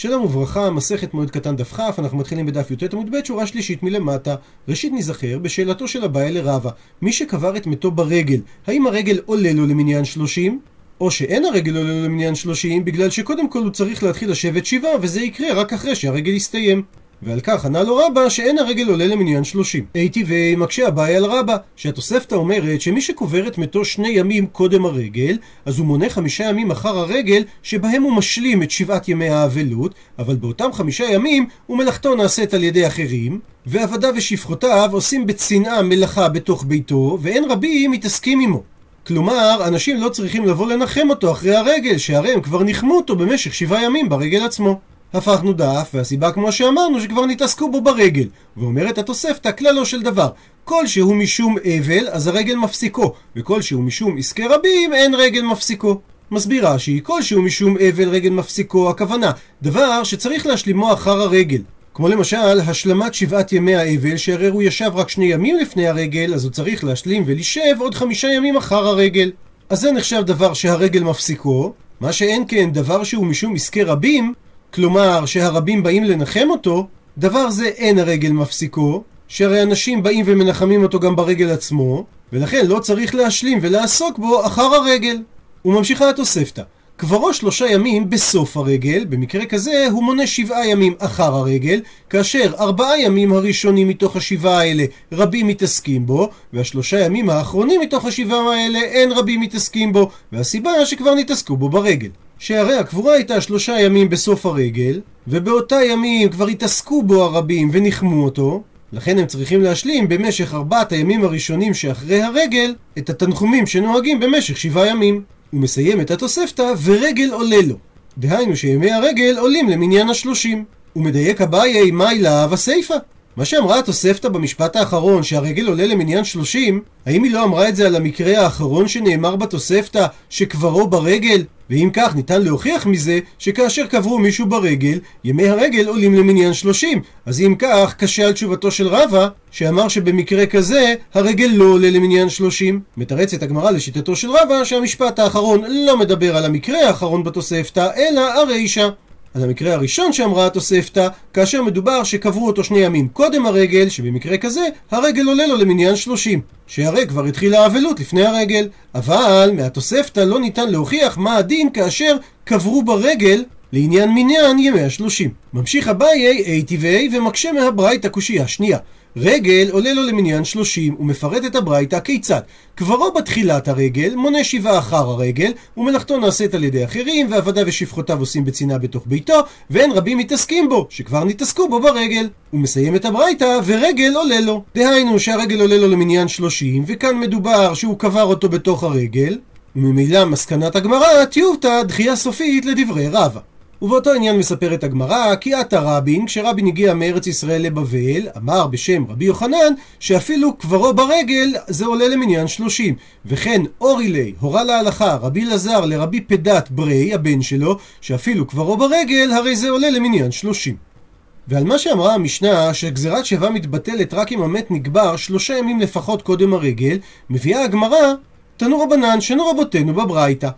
שלום וברכה, מסכת מועד קטן דף כ, אנחנו מתחילים בדף י"ט עמוד ב', שורה שלישית מלמטה. ראשית נזכר בשאלתו של אביי לרבה, מי שקבר את מתו ברגל, האם הרגל עולה לו למניין שלושים? או שאין הרגל עולה לו למניין שלושים, בגלל שקודם כל הוא צריך להתחיל לשבת שבעה, וזה יקרה רק אחרי שהרגל יסתיים. ועל כך ענה לו רבא שאין הרגל עולה למניין שלושים. הייתי ומקשה אביי על רבא, שהתוספתא אומרת שמי שקובר את מתו שני ימים קודם הרגל, אז הוא מונה חמישה ימים אחר הרגל, שבהם הוא משלים את שבעת ימי האבלות, אבל באותם חמישה ימים ומלאכתו נעשית על ידי אחרים, ועבדיו ושפחותיו עושים בצנעה מלאכה בתוך ביתו, ואין רבים מתעסקים עמו. כלומר, אנשים לא צריכים לבוא לנחם אותו אחרי הרגל, שהרי הם כבר ניחמו אותו במשך שבעה ימים ברגל עצמו. הפכנו דף, והסיבה כמו שאמרנו שכבר נתעסקו בו ברגל. ואומרת התוספתא כללו של דבר, כל שהוא משום אבל, אז הרגל מפסיקו, וכל שהוא משום עסקי רבים, אין רגל מפסיקו. מסבירה שהיא כל שהוא משום אבל רגל מפסיקו, הכוונה, דבר שצריך להשלימו אחר הרגל. כמו למשל, השלמת שבעת ימי האבל, שהרי הוא ישב רק שני ימים לפני הרגל, אז הוא צריך להשלים ולשב עוד חמישה ימים אחר הרגל. אז זה נחשב דבר שהרגל מפסיקו, מה שאין כן דבר שהוא משום עסקי רבים, כלומר שהרבים באים לנחם אותו, דבר זה אין הרגל מפסיקו, שהרי אנשים באים ומנחמים אותו גם ברגל עצמו, ולכן לא צריך להשלים ולעסוק בו אחר הרגל. וממשיכה התוספתא. קברו שלושה ימים בסוף הרגל, במקרה כזה הוא מונה שבעה ימים אחר הרגל, כאשר ארבעה ימים הראשונים מתוך השבעה האלה רבים מתעסקים בו, והשלושה ימים האחרונים מתוך השבעה האלה אין רבים מתעסקים בו, והסיבה שכבר נתעסקו בו ברגל. שהרי הקבורה הייתה שלושה ימים בסוף הרגל, ובאותה ימים כבר התעסקו בו הרבים וניחמו אותו, לכן הם צריכים להשלים במשך ארבעת הימים הראשונים שאחרי הרגל את התנחומים שנוהגים במשך שבעה ימים. הוא מסיים את התוספתא ורגל עולה לו. דהיינו שימי הרגל עולים למניין השלושים. הוא מדייק אביי מאי להב הסיפא. מה שאמרה התוספתא במשפט האחרון, שהרגל עולה למניין שלושים, האם היא לא אמרה את זה על המקרה האחרון שנאמר בתוספתא, שקברו ברגל? ואם כך, ניתן להוכיח מזה שכאשר קברו מישהו ברגל, ימי הרגל עולים למניין שלושים. אז אם כך, קשה על תשובתו של רבא, שאמר שבמקרה כזה, הרגל לא עולה למניין שלושים. מתרצת הגמרא לשיטתו של רבא, שהמשפט האחרון לא מדבר על המקרה האחרון בתוספתא, אלא הרישא. על המקרה הראשון שאמרה התוספתא, כאשר מדובר שקברו אותו שני ימים קודם הרגל, שבמקרה כזה, הרגל עולה לו למניין שלושים. שהרי כבר התחילה האבלות לפני הרגל. אבל מהתוספתא לא ניתן להוכיח מה הדין כאשר קברו ברגל לעניין מניין ימי השלושים. ממשיך אביי אי טבעי ומקשה מהברייתא קושייה שנייה. רגל עולה לו למניין שלושים, ומפרט את הברייתא כיצד. קברו בתחילת הרגל, מונה שבעה אחר הרגל, ומלאכתו נעשית על ידי אחרים, ועבדיו ושפחותיו עושים בצנעה בתוך ביתו, ואין רבים מתעסקים בו, שכבר נתעסקו בו ברגל. הוא מסיים את הברייתא, ורגל עולה לו. דהיינו שהרגל עולה לו למניין שלושים, וכאן מדובר שהוא קבר אותו בתוך הרגל, וממילא מסקנת הגמרא, טיובתא דחייה סופית לדברי רבא. ובאותו עניין מספרת הגמרא, כי עתה רבין, כשרבין הגיע מארץ ישראל לבבל, אמר בשם רבי יוחנן, שאפילו קברו ברגל זה עולה למניין שלושים. וכן אורילי, הורה להלכה, רבי לזר לרבי פדת ברי, הבן שלו, שאפילו קברו ברגל, הרי זה עולה למניין שלושים. ועל מה שאמרה המשנה, שגזירת שיבה מתבטלת רק אם המת נקבר שלושה ימים לפחות קודם הרגל, מביאה הגמרא, תנו רבנן שנו רבותינו בברייתא.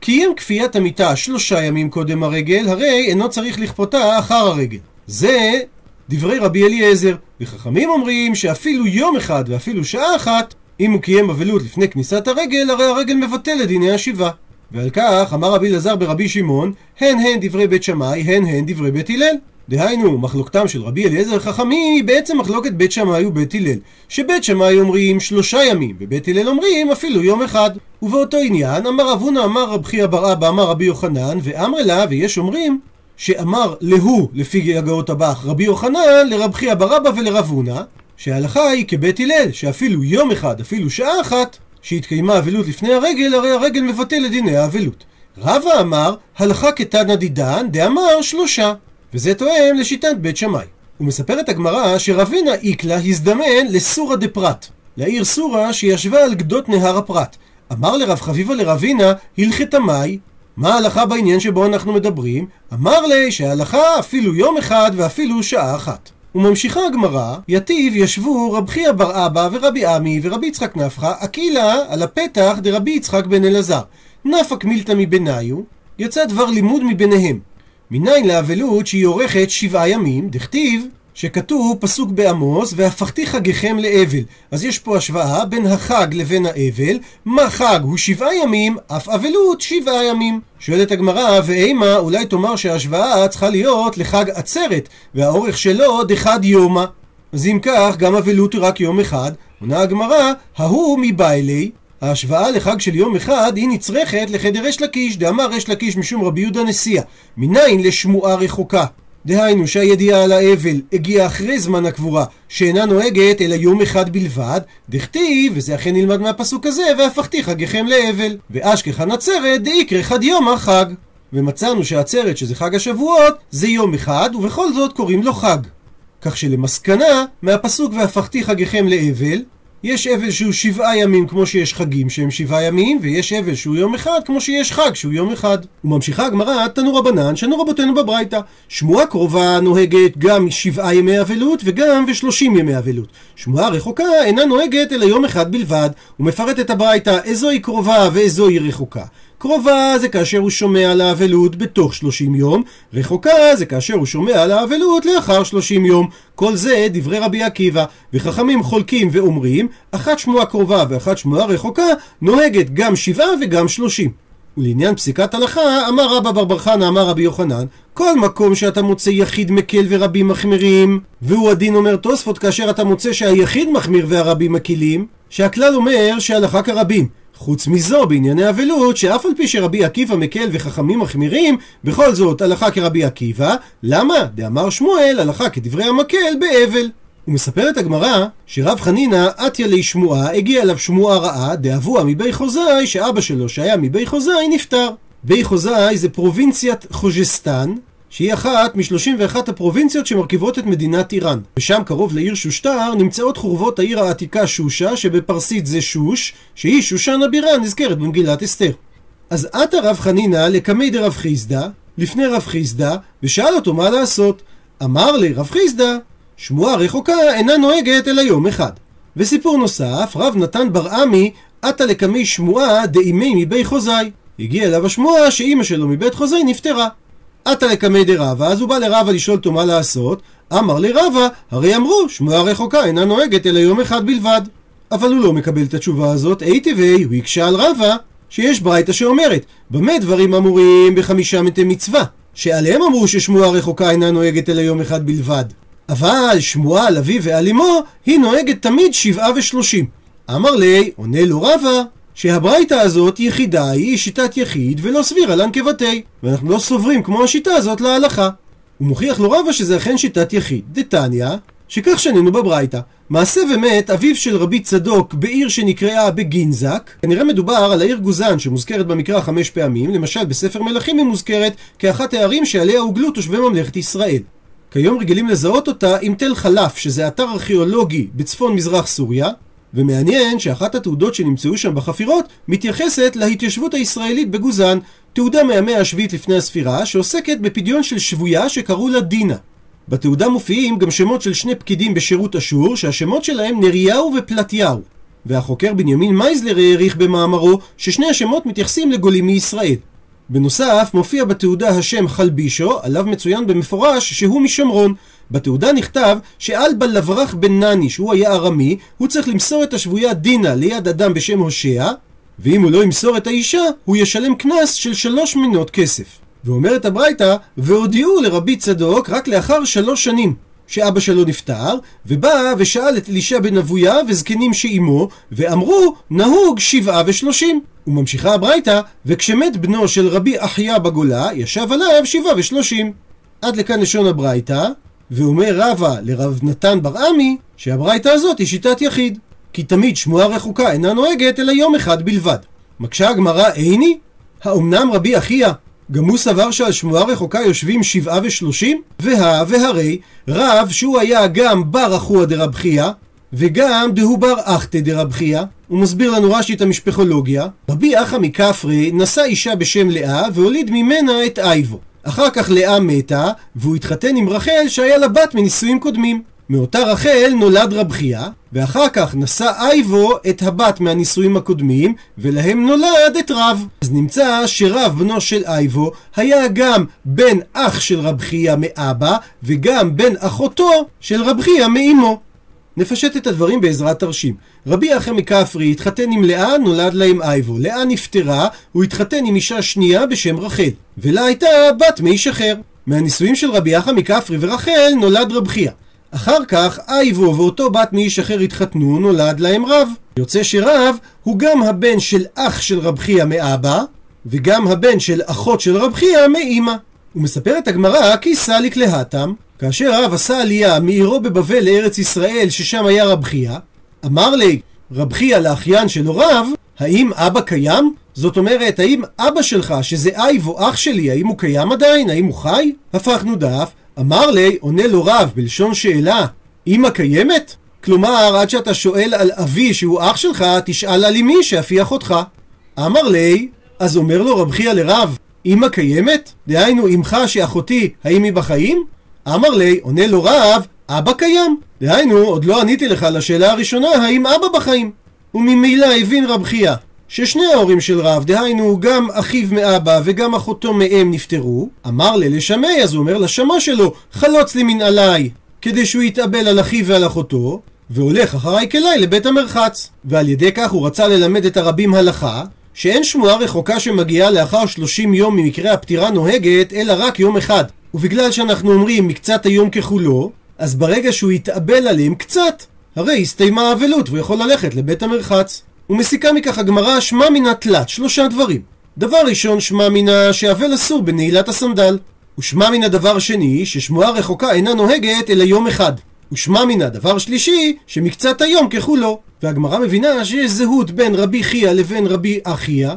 כי אם כפיית המיטה שלושה ימים קודם הרגל, הרי אינו צריך לכפותה אחר הרגל. זה דברי רבי אליעזר, וחכמים אומרים שאפילו יום אחד ואפילו שעה אחת, אם הוא קיים אבלות לפני כניסת הרגל, הרי הרגל מבטל את דיני השיבה. ועל כך אמר רבי אלעזר ברבי שמעון, הן הן דברי בית שמאי, הן הן דברי בית הלל. דהיינו, מחלוקתם של רבי אליעזר חכמי היא בעצם מחלוקת בית שמאי ובית הלל. שבית שמאי אומרים שלושה ימים, ובית הלל אומרים אפילו יום אחד. ובאותו עניין, אמר רב הונא אמר רב חייא בר אבא אמר רבי יוחנן, ואמר לה, ויש אומרים, שאמר להו, לפי הגאות הבח, רבי יוחנן, לרב חייא בר אבא ולרב הונא, שההלכה היא כבית הלל, שאפילו יום אחד, אפילו שעה אחת, שהתקיימה אבלות לפני הרגל, הרי הרגל מבטל את דיני האבלות. רבא אמר, הלכה כתנא דידן, דאמר שלושה. וזה תואם לשיטת בית שמאי. ומספרת הגמרא שרבינה איקלה הזדמן לסורא דפרת, לעיר סורא שישבה על גדות נהר הפרת. אמר לרב חביבה לרבינה, הלכת מאי, מה ההלכה בעניין שבו אנחנו מדברים? אמר לי שההלכה אפילו יום אחד ואפילו שעה אחת. וממשיכה הגמרא, יתיב ישבו רב חייא בר אבא ורבי עמי ורבי יצחק נפחא, אקילה על הפתח דרבי יצחק בן אלעזר. נפק מילתא מבניו, יצא דבר לימוד מביניהם. מניין לאבלות שהיא אורכת שבעה ימים, דכתיב שכתוב פסוק בעמוס, והפכתי חגיכם לאבל. אז יש פה השוואה בין החג לבין האבל, מה חג הוא שבעה ימים, אף אבלות שבעה ימים. שואלת הגמרא, ואימה, אולי תאמר שההשוואה צריכה להיות לחג עצרת, והאורך שלו דחד יומא. אז אם כך, גם אבלות הוא רק יום אחד. עונה הגמרא, ההוא מבעילי, ההשוואה לחג של יום אחד היא נצרכת לחדר אש לקיש, דאמר אש לקיש משום רבי יהודה נשיאה. מניין לשמועה רחוקה? דהיינו שהידיעה על האבל הגיעה אחרי זמן הקבורה, שאינה נוהגת אלא יום אחד בלבד, דכתיב, וזה אכן נלמד מהפסוק הזה, והפכתי חגיכם לאבל. ואשכחן עצרת דאיקרא חד יום החג. ומצאנו שהעצרת, שזה חג השבועות, זה יום אחד, ובכל זאת קוראים לו חג. כך שלמסקנה, מהפסוק והפכתי חגיכם לאבל, יש אבל שהוא שבעה ימים כמו שיש חגים שהם שבעה ימים, ויש אבל שהוא יום אחד כמו שיש חג שהוא יום אחד. וממשיכה הגמרא, תנו רבנן, שנו רבותינו בברייתא. שמועה קרובה נוהגת גם שבעה ימי אבלות וגם ושלושים ימי אבלות. שמועה רחוקה אינה נוהגת אלא יום אחד בלבד, ומפרט את הברייתא איזוהי קרובה ואיזוהי רחוקה. קרובה זה כאשר הוא שומע על האבלות בתוך 30 יום, רחוקה זה כאשר הוא שומע על האבלות לאחר 30 יום. כל זה דברי רבי עקיבא, וחכמים חולקים ואומרים, אחת שמועה קרובה ואחת שמועה רחוקה נוהגת גם שבעה וגם שלושים. ולעניין פסיקת הלכה, אמר רבא בר בר חנא, אמר רבי יוחנן, כל מקום שאתה מוצא יחיד מקל ורבים מחמירים, והוא הדין אומר תוספות כאשר אתה מוצא שהיחיד מחמיר והרבים מקילים, שהכלל אומר שהלכה כרבים. חוץ מזו, בענייני אבלות, שאף על פי שרבי עקיבא מקל וחכמים מחמירים, בכל זאת הלכה כרבי עקיבא, למה? דאמר שמואל, הלכה כדברי המקל באבל. ומספרת הגמרא שרב חנינא עטיה לי שמועה, הגיעה אליו שמועה רעה, דאבוה מבי חוזאי, שאבא שלו שהיה מבי חוזאי נפטר. בי חוזאי זה פרובינציית חוז'סטן, שהיא אחת מ-31 הפרובינציות שמרכיבות את מדינת איראן. ושם קרוב לעיר שושטר נמצאות חורבות העיר העתיקה שושה, שבפרסית זה שוש, שהיא שושן הבירה נזכרת במגילת אסתר. אז עטה רב חנינא לקמי דרב חיסדא, לפני רב חיסדא, ושאל אותו מה לעשות. אמר לי רב חיסדא, שמועה רחוקה אינה נוהגת אלא יום אחד. וסיפור נוסף, רב נתן בר עמי עטה לקמי שמועה דאימי מבי חוזאי. הגיע אליו השמועה שאימא שלו מבית חוזאי נפטרה. עתה לקמי דרבה, אז הוא בא לרבה לשאול אותו מה לעשות. אמר לרבה, הרי אמרו, שמועה רחוקה אינה נוהגת אלא יום אחד בלבד. אבל הוא לא מקבל את התשובה הזאת, הייתי והי, הוא הקשה על רבה, שיש ברייתא שאומרת, במה דברים אמורים בחמישה מתי מצווה? שעליהם אמרו ששמועה רחוקה אינה נוהגת אלא יום אחד בלבד. אבל שמועה על אביו ועל אמו, היא נוהגת תמיד שבעה ושלושים. אמר לי, עונה לו רבה, שהברייתא הזאת יחידה היא שיטת יחיד ולא סבירה לנקבתי ואנחנו לא סוברים כמו השיטה הזאת להלכה. הוא מוכיח לו רבא שזה אכן שיטת יחיד. דתניא שכך שנינו בברייתא. מעשה ומת אביו של רבי צדוק בעיר שנקראה בגינזק. כנראה מדובר על העיר גוזן שמוזכרת במקרא חמש פעמים למשל בספר מלכים היא מוזכרת כאחת הערים שעליה הוגלו תושבי ממלכת ישראל. כיום רגילים לזהות אותה עם תל חלף שזה אתר ארכיאולוגי בצפון מזרח סוריה ומעניין שאחת התעודות שנמצאו שם בחפירות מתייחסת להתיישבות הישראלית בגוזן, תעודה מהמאה השביעית לפני הספירה, שעוסקת בפדיון של שבויה שקראו לה דינה. בתעודה מופיעים גם שמות של שני פקידים בשירות אשור, שהשמות שלהם נריהו ופלטיהו. והחוקר בנימין מייזלר העריך במאמרו ששני השמות מתייחסים לגולים מישראל. בנוסף, מופיע בתעודה השם חלבישו, עליו מצוין במפורש שהוא משומרון. בתעודה נכתב שאלבה לברח בן נני, שהוא היה ארמי, הוא צריך למסור את השבויה דינה ליד אדם בשם הושע, ואם הוא לא ימסור את האישה, הוא ישלם קנס של שלוש מנות כסף. ואומרת הברייתא, והודיעו לרבי צדוק רק לאחר שלוש שנים. שאבא שלו נפטר, ובא ושאל את אלישע בן אבויה וזקנים שעימו, ואמרו, נהוג שבעה ושלושים. וממשיכה הברייתא, וכשמת בנו של רבי אחיה בגולה, ישב עליו שבעה ושלושים. עד לכאן לשון הברייתא, ואומר רבא לרב נתן בר עמי, שהברייתא הזאת היא שיטת יחיד. כי תמיד שמועה רחוקה אינה נוהגת אלא יום אחד בלבד. מקשה הגמרא איני? האומנם רבי אחיה גם הוא סבר שעל שמועה רחוקה יושבים שבעה ושלושים? והא והרי רב שהוא היה גם בר אחוה דרב וגם דהוא בר אחתא דרב חייא הוא מסביר לנו רש"י את המשפחולוגיה רבי אחא מכפרי נשא אישה בשם לאה והוליד ממנה את אייבו אחר כך לאה מתה והוא התחתן עם רחל שהיה לה בת מנישואים קודמים מאותה רחל נולד רב חייא, ואחר כך נשא אייבו את הבת מהנישואים הקודמים, ולהם נולד את רב. אז נמצא שרב בנו של אייבו היה גם בן אח של רב חייא מאבא, וגם בן אחותו של רב חייא מאמו. נפשט את הדברים בעזרת תרשים. רבי אחר מכפרי התחתן עם לאה, נולד לה עם אייבו. לאה נפטרה, הוא התחתן עם אישה שנייה בשם רחל. ולה הייתה בת מאיש אחר. מהנישואים של רבי אחא מכפרי ורחל נולד רב חייא. אחר כך אייבו ואותו בת מאיש אחר התחתנו, נולד להם רב. יוצא שרב הוא גם הבן של אח של רב חייא מאבא, וגם הבן של אחות של רב חייא מאימא. ומספרת הגמרא כי סליק להתם, כאשר רב עשה עלייה מעירו בבבל לארץ ישראל, ששם היה רב חייא, אמר לי רב חייא לאחיין שלו רב, האם אבא קיים? זאת אומרת, האם אבא שלך, שזה אייבו, אח שלי, האם הוא קיים עדיין? האם הוא חי? הפכנו דף, אמר לי, עונה לו רב בלשון שאלה, אמא קיימת? כלומר, עד שאתה שואל על אבי שהוא אח שלך, תשאל על אמי שאף היא אחותך. אמר לי, אז אומר לו רב חייא לרב, אמא קיימת? דהיינו, אמך שאחותי, האם היא בחיים? אמר לי, עונה לו רב, אבא קיים. דהיינו, עוד לא עניתי לך לשאלה הראשונה, האם אבא בחיים? וממילא הבין רב חייא ששני ההורים של רב, דהיינו גם אחיו מאבא וגם אחותו מאם נפטרו, אמר לי לשמי, אז הוא אומר לשמה שלו, חלוץ לי מן עליי, כדי שהוא יתאבל על אחיו ועל אחותו, והולך אחריי כלי לבית המרחץ. ועל ידי כך הוא רצה ללמד את הרבים הלכה, שאין שמועה רחוקה שמגיעה לאחר 30 יום ממקרה הפטירה נוהגת, אלא רק יום אחד. ובגלל שאנחנו אומרים מקצת היום ככולו, אז ברגע שהוא יתאבל עליהם קצת, הרי הסתיימה האבלות והוא יכול ללכת לבית המרחץ. ומסיקה מכך הגמרא שמע מינה תלת, שלושה דברים. דבר ראשון, שמע מינה שאבל אסור בנעילת הסנדל. ושמע מן הדבר שני, ששמועה רחוקה אינה נוהגת אלא יום אחד. ושמע מן הדבר שלישי, שמקצת היום ככולו. והגמרא מבינה שיש זהות בין רבי חייא לבין רבי אחיה,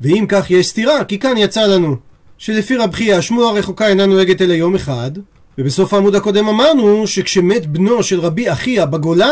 ואם כך יש סתירה, כי כאן יצא לנו שלפי רב חייא שמועה רחוקה אינה נוהגת אלא יום אחד, ובסוף העמוד הקודם אמרנו שכשמת בנו של רבי אחיה בגולה,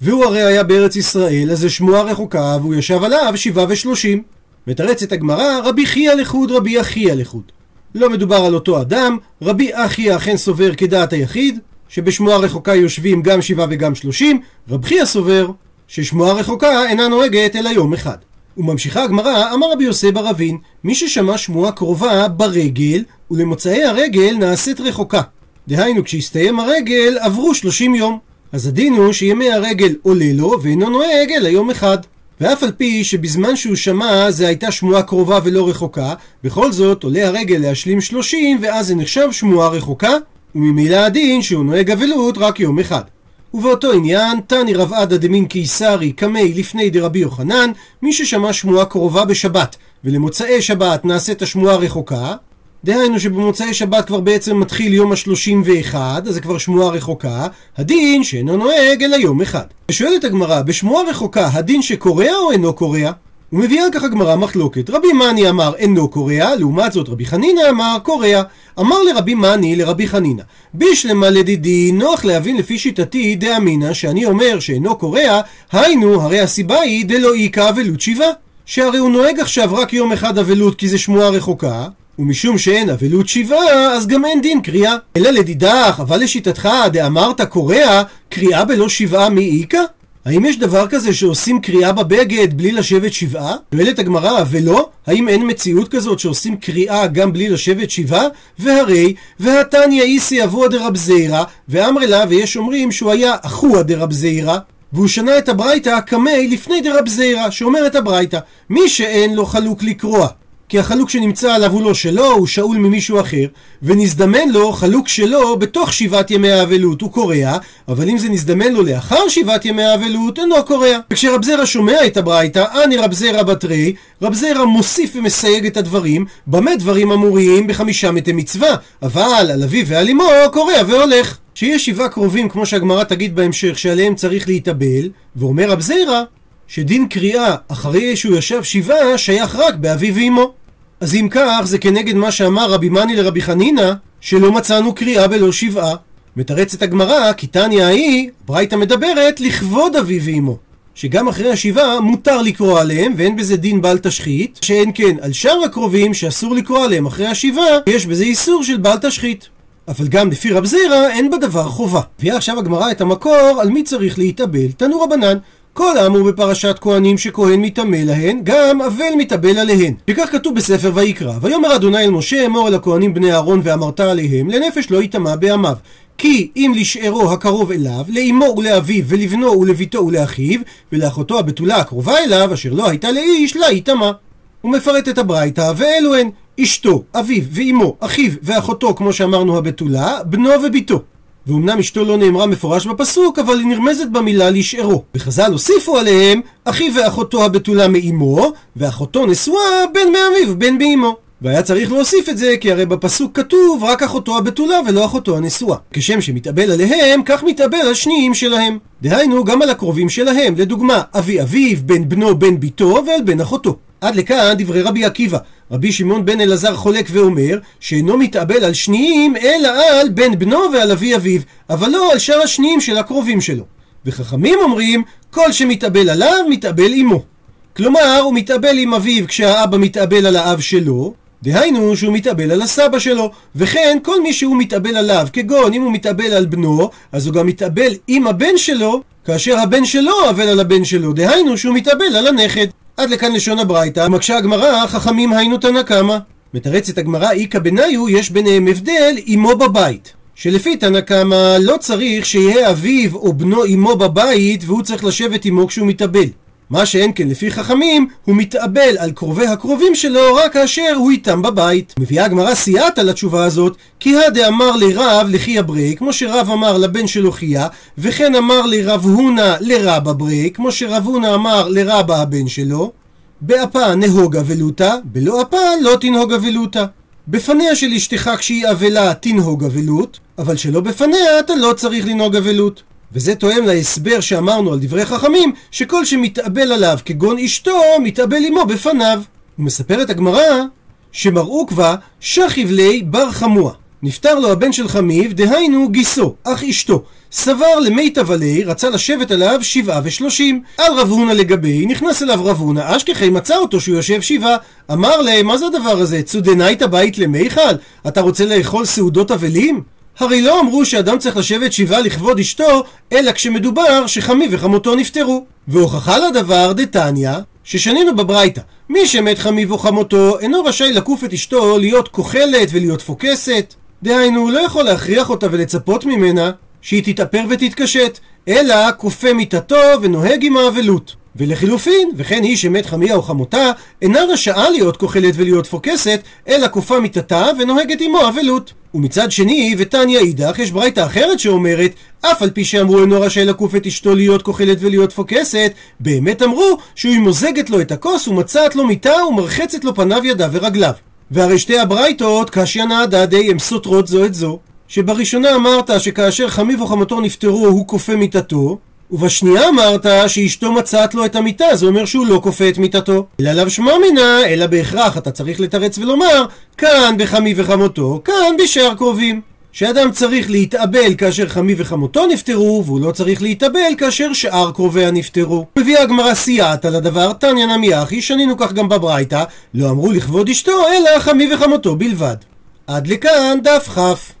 והוא הרי היה בארץ ישראל, אז זה שמועה רחוקה והוא ישב עליו שבעה ושלושים. מתרצת הגמרא, רבי חייא לחוד, רבי אחיה לחוד. לא מדובר על אותו אדם, רבי אחיה אכן סובר כדעת היחיד, שבשמועה רחוקה יושבים גם שבעה וגם שלושים, רב חייא סובר ששמועה רחוקה אינה נוהגת אלא יום אחד. וממשיכה הגמרא, אמר רבי יוסי בר אבין, מי ששמע שמועה קרובה ברגל, ולמוצאי הרגל נעשית רחוקה. דהיינו, כשהסתיים הרגל, עברו שלושים יום. אז הדין הוא שימי הרגל עולה לו, ואינו נוהג אלא יום אחד. ואף על פי שבזמן שהוא שמע זה הייתה שמועה קרובה ולא רחוקה, בכל זאת עולה הרגל להשלים שלושים, ואז זה נחשב שמועה רחוקה, וממילא הדין שהוא נוהג אבלות רק יום אחד. ובאותו עניין, תני רב עדה דמין קיסרי קמי לפני דרבי יוחנן, מי ששמע שמועה קרובה בשבת, ולמוצאי שבת נעשית השמועה רחוקה, דהיינו שבמוצאי שבת כבר בעצם מתחיל יום השלושים ואחד, אז זה כבר שמועה רחוקה, הדין שאינו נוהג אלא יום אחד. ושואלת הגמרא, בשמועה רחוקה הדין שקורע או אינו קורע? ומביאה כך הגמרא מחלוקת. רבי מאני אמר אינו קורע, לעומת זאת רבי חנינא אמר קורע. אמר לרבי מאני לרבי חנינא, בישלמה לדידי נוח להבין לפי שיטתי דאמינא שאני אומר שאינו קורע, היינו הרי הסיבה היא דלא איכא אבלות שבעה. שהרי הוא נוהג עכשיו רק יום אחד אבלות כי זה שמועה רחוקה, ומשום שאין אבלות שבעה, אז גם אין דין קריאה. אלא לדידך, אבל לשיטתך, דאמרת קורע, קריאה בלא שבעה מי איכא? האם יש דבר כזה שעושים קריאה בבגד בלי לשבת שבעה? שואלת הגמרא, ולא? האם אין מציאות כזאת שעושים קריאה גם בלי לשבת שבעה? והרי, והתניא איסי אבוה דרב זיירא, ואמרי לה, ויש אומרים שהוא היה אחוה דרב זיירא, והוא שנה את הברייתא קמי לפני דרב זיירא, שאומרת הברייתא, מי שאין לו חלוק לקרוע כי החלוק שנמצא עליו הוא לא שלו, הוא שאול ממישהו אחר, ונזדמן לו חלוק שלו בתוך שבעת ימי האבלות, הוא קורע, אבל אם זה נזדמן לו לאחר שבעת ימי האבלות, אינו קורע. וכשרב זרע שומע את הברייתא, אני רב זרע בתרי, רב זרע מוסיף ומסייג את הדברים, במה דברים אמוריים בחמישה מתי מצווה, אבל על אביו ועל אמו קורע והולך. שיש שבעה קרובים, כמו שהגמרא תגיד בהמשך, שעליהם צריך להתאבל, ואומר רב זרע, שדין קריאה אחרי שהוא ישב שבעה שייך רק באביו ואמו. אז אם כך, זה כנגד מה שאמר רבי מני לרבי חנינא, שלא מצאנו קריאה בלא שבעה. מתרצת הגמרא, כי תניא ההיא, ברייתא מדברת לכבוד אביו ואמו. שגם אחרי השבעה מותר לקרוא עליהם, ואין בזה דין בל תשחית, שאין כן על שאר הקרובים שאסור לקרוא עליהם אחרי השבעה, יש בזה איסור של בל תשחית. אבל גם לפי רב זירא אין בדבר חובה. הביאה עכשיו הגמרא את המקור על מי צריך להתאבל. תנו רבנן. כל האמור בפרשת כהנים שכהן מתאמה להן, גם אבל מתאבל עליהן. וכך כתוב בספר ויקרא, ויאמר אדוני אל משה אמור אל הכהנים בני אהרון ואמרת עליהם, לנפש לא יטמע בעמיו. כי אם לשארו הקרוב אליו, לאמו ולאביו, ולבנו ולביתו ולאחיו, ולאחותו הבתולה הקרובה אליו, אשר לא הייתה לאיש, לה יטמע. הוא מפרט את הברייתא, ואלו הן אשתו, אביו ואמו, אחיו ואחותו, כמו שאמרנו הבתולה, בנו וביתו. ואומנם אשתו לא נאמרה מפורש בפסוק, אבל היא נרמזת במילה לשארו. וחז"ל הוסיפו עליהם, אחיו ואחותו הבתולה מאמו, ואחותו נשואה בן מאביו בן באמו. והיה צריך להוסיף את זה, כי הרי בפסוק כתוב רק אחותו הבתולה ולא אחותו הנשואה. כשם שמתאבל עליהם, כך מתאבל על שניים שלהם. דהיינו, גם על הקרובים שלהם, לדוגמה, אבי אביו, בן בנו, בן ביתו, ועל בן אחותו. עד לכאן דברי רבי עקיבא. רבי שמעון בן אלעזר חולק ואומר שאינו מתאבל על שניים אלא על בן בנו ועל אבי אביו, אבל לא על שאר השניים של הקרובים שלו. וחכמים אומרים כל שמתאבל עליו מתאבל עמו. כלומר הוא מתאבל עם אביו כשהאבא מתאבל על האב שלו, דהיינו שהוא מתאבל על הסבא שלו, וכן כל מי שהוא מתאבל עליו, כגון אם הוא מתאבל על בנו, אז הוא גם מתאבל עם הבן שלו, כאשר הבן שלו אבל על הבן שלו, דהיינו שהוא מתאבל על הנכד. עד לכאן לשון הברייתא, מקשה הגמרא, חכמים היינו תנא קמא. מתרצת הגמרא, איכא בניו, יש ביניהם הבדל עמו בבית. שלפי תנא קמא לא צריך שיהיה אביו או בנו עמו בבית והוא צריך לשבת עמו כשהוא מתאבל. מה שאין כן לפי חכמים, הוא מתאבל על קרובי הקרובים שלו רק כאשר הוא איתם בבית. מביאה הגמרא סייעתא לתשובה הזאת, כי הדאמר לרב לחי אברי, כמו שרב אמר לבן שלו חייה, וכן אמר לרב הונא לרב אברי, כמו שרב הונא אמר לרבא הבן שלו, באפה נהוג אבלותא, בלא אפה לא תנהוג אבלותא. בפניה של אשתך כשהיא אבלה תנהוג אבלות, אבל שלא בפניה אתה לא צריך לנהוג אבלות. וזה תואם להסבר שאמרנו על דברי חכמים, שכל שמתאבל עליו כגון אשתו, מתאבל עמו בפניו. ומספרת הגמרא, שמראו כבר שכיב לי בר חמוע. נפטר לו הבן של חמיב, דהיינו גיסו, אח אשתו. סבר למיטב עלי, רצה לשבת עליו שבעה ושלושים. על רב הונא לגבי, נכנס אליו רב הונא, אשכחי מצא אותו שהוא יושב שבעה. אמר להם, מה זה הדבר הזה? צודנייתא בית למיכל? אתה רוצה לאכול סעודות אבלים? הרי לא אמרו שאדם צריך לשבת שבעה לכבוד אשתו, אלא כשמדובר שחמי וחמותו נפטרו. והוכחה לדבר דתניא, ששנינו בברייתא, מי שמת חמיו וחמותו אינו רשאי לקוף את אשתו להיות כוחלת ולהיות פוקסת. דהיינו, הוא לא יכול להכריח אותה ולצפות ממנה שהיא תתאפר ותתקשט, אלא כופה מיתתו ונוהג עם האבלות. ולחילופין, וכן היא שמת חמיה או חמותה, אינה רשאה להיות כוחלת ולהיות פוקסת, אלא כופה מיתתה ונוהגת עמו אבלות. ומצד שני, ותניא אידך, יש ברייתא אחרת שאומרת, אף על פי שאמרו אינו רשאי לקוף את אשתו להיות כוחלת ולהיות פוקסת, באמת אמרו שהוא מוזגת לו את הכוס ומצאת לו מיטה ומרחצת לו פניו ידיו ורגליו. והרי שתי הברייתות, קשיא נעדה די, הן סותרות זו את זו. שבראשונה אמרת שכאשר חמיו או חמותו נפטרו הוא כופה מיטתו, ובשנייה אמרת שאשתו מצאת לו את המיטה, זה אומר שהוא לא כופה את מיטתו. אלא לאו שמע מינה, אלא בהכרח אתה צריך לתרץ ולומר, כאן בחמי וחמותו, כאן בשאר קרובים. שאדם צריך להתאבל כאשר חמי וחמותו נפטרו, והוא לא צריך להתאבל כאשר שאר קרוביה נפטרו. מביאה הגמרא סייעת על הדבר, תניא נמי אחי, שנינו כך גם בברייתא, לא אמרו לכבוד אשתו, אלא חמי וחמותו בלבד. עד לכאן דף כ'.